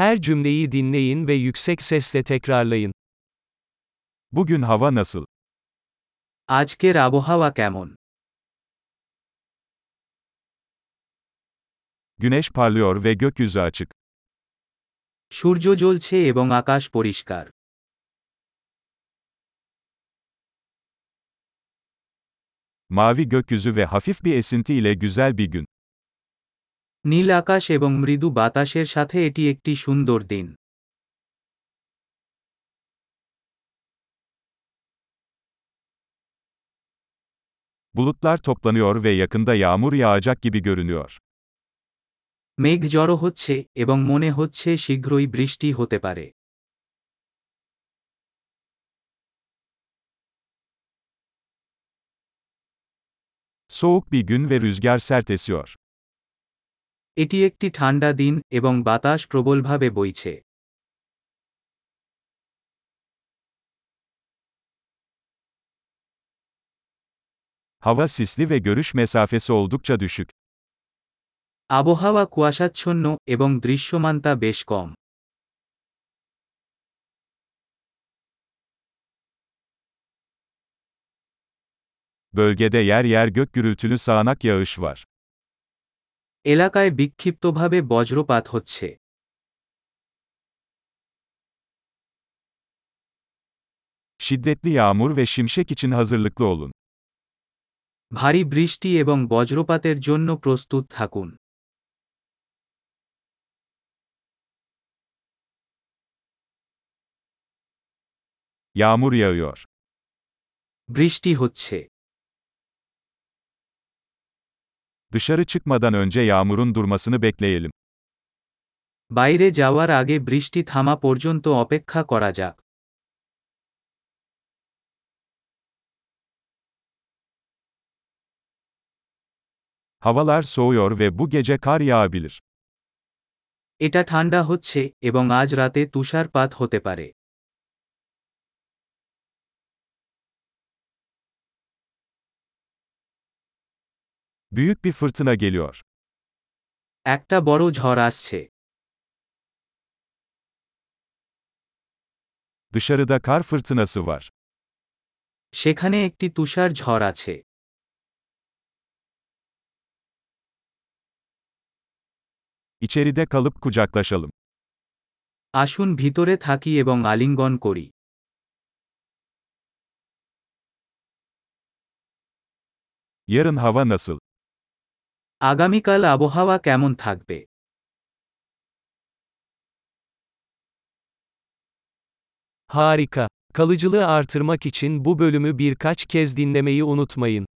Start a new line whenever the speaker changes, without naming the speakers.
Her cümleyi dinleyin ve yüksek sesle tekrarlayın.
Bugün hava nasıl?
আজকের আবহাওয়া কেমন
Güneş parlıyor ve gökyüzü açık.
সূর্য জ্বলছে এবং আকাশ পরিষ্কার
Mavi gökyüzü ve hafif bir esinti ile güzel bir gün.
নীল আকাশ এবং মৃদু বাতাসের সাথে এটি একটি সুন্দর দিন
Bulutlar toplanıyor ve yakında yağmur yağacak gibi görünüyor.
মেঘ জড়ো হচ্ছে এবং মনে হচ্ছে শীঘ্রই বৃষ্টি হতে পারে
Soğuk bir gün ve rüzgar sert esiyor.
এটি একটি ঠান্ডা দিন এবং বাতাস প্রবলভাবে বইছে
Hava sisli ve görüş mesafesi oldukça düşük.
আবহাওয়া কুয়াশাচ্ছন্ন এবং দৃশ্যমানতা বেশ কম
Bölgede yer yer gök gürültülü sağanak yağış var.
এলাকায় বিক্ষিপ্তভাবে বজ্রপাত হচ্ছে
Şiddetli yağmur ve şimşek için hazırlıklı olun.
ভারী বৃষ্টি এবং বজ্রপাতের জন্য প্রস্তুত থাকুন
Yağmur yağıyor.
বৃষ্টি হচ্ছে
Dışarı çıkmadan önce yağmurun durmasını bekleyelim.
বাইরে যাওয়ার আগে বৃষ্টি থামা পর্যন্ত অপেক্ষা করা যাক
Havalar soğuyor ve bu gece kar yağabilir.
এটা ঠান্ডা হচ্ছে এবং আজ রাতে তুষারপাত হতে পারে
Büyük bir fırtına geliyor.
একটা বড় ঝড় আসছে
Dışarıda kar fırtınası var.
সেখানে একটি তুষার ঝড় আছে
İçeride kalıp kucaklaşalım.
আসুন ভিতরে থাকি এবং আলিঙ্গন করি
Yarın hava nasıl?
আগামীকাল আবহাওয়া কেমন থাকবে
Harika. Kalıcılığı artırmak için bu bölümü birkaç kez dinlemeyi unutmayın.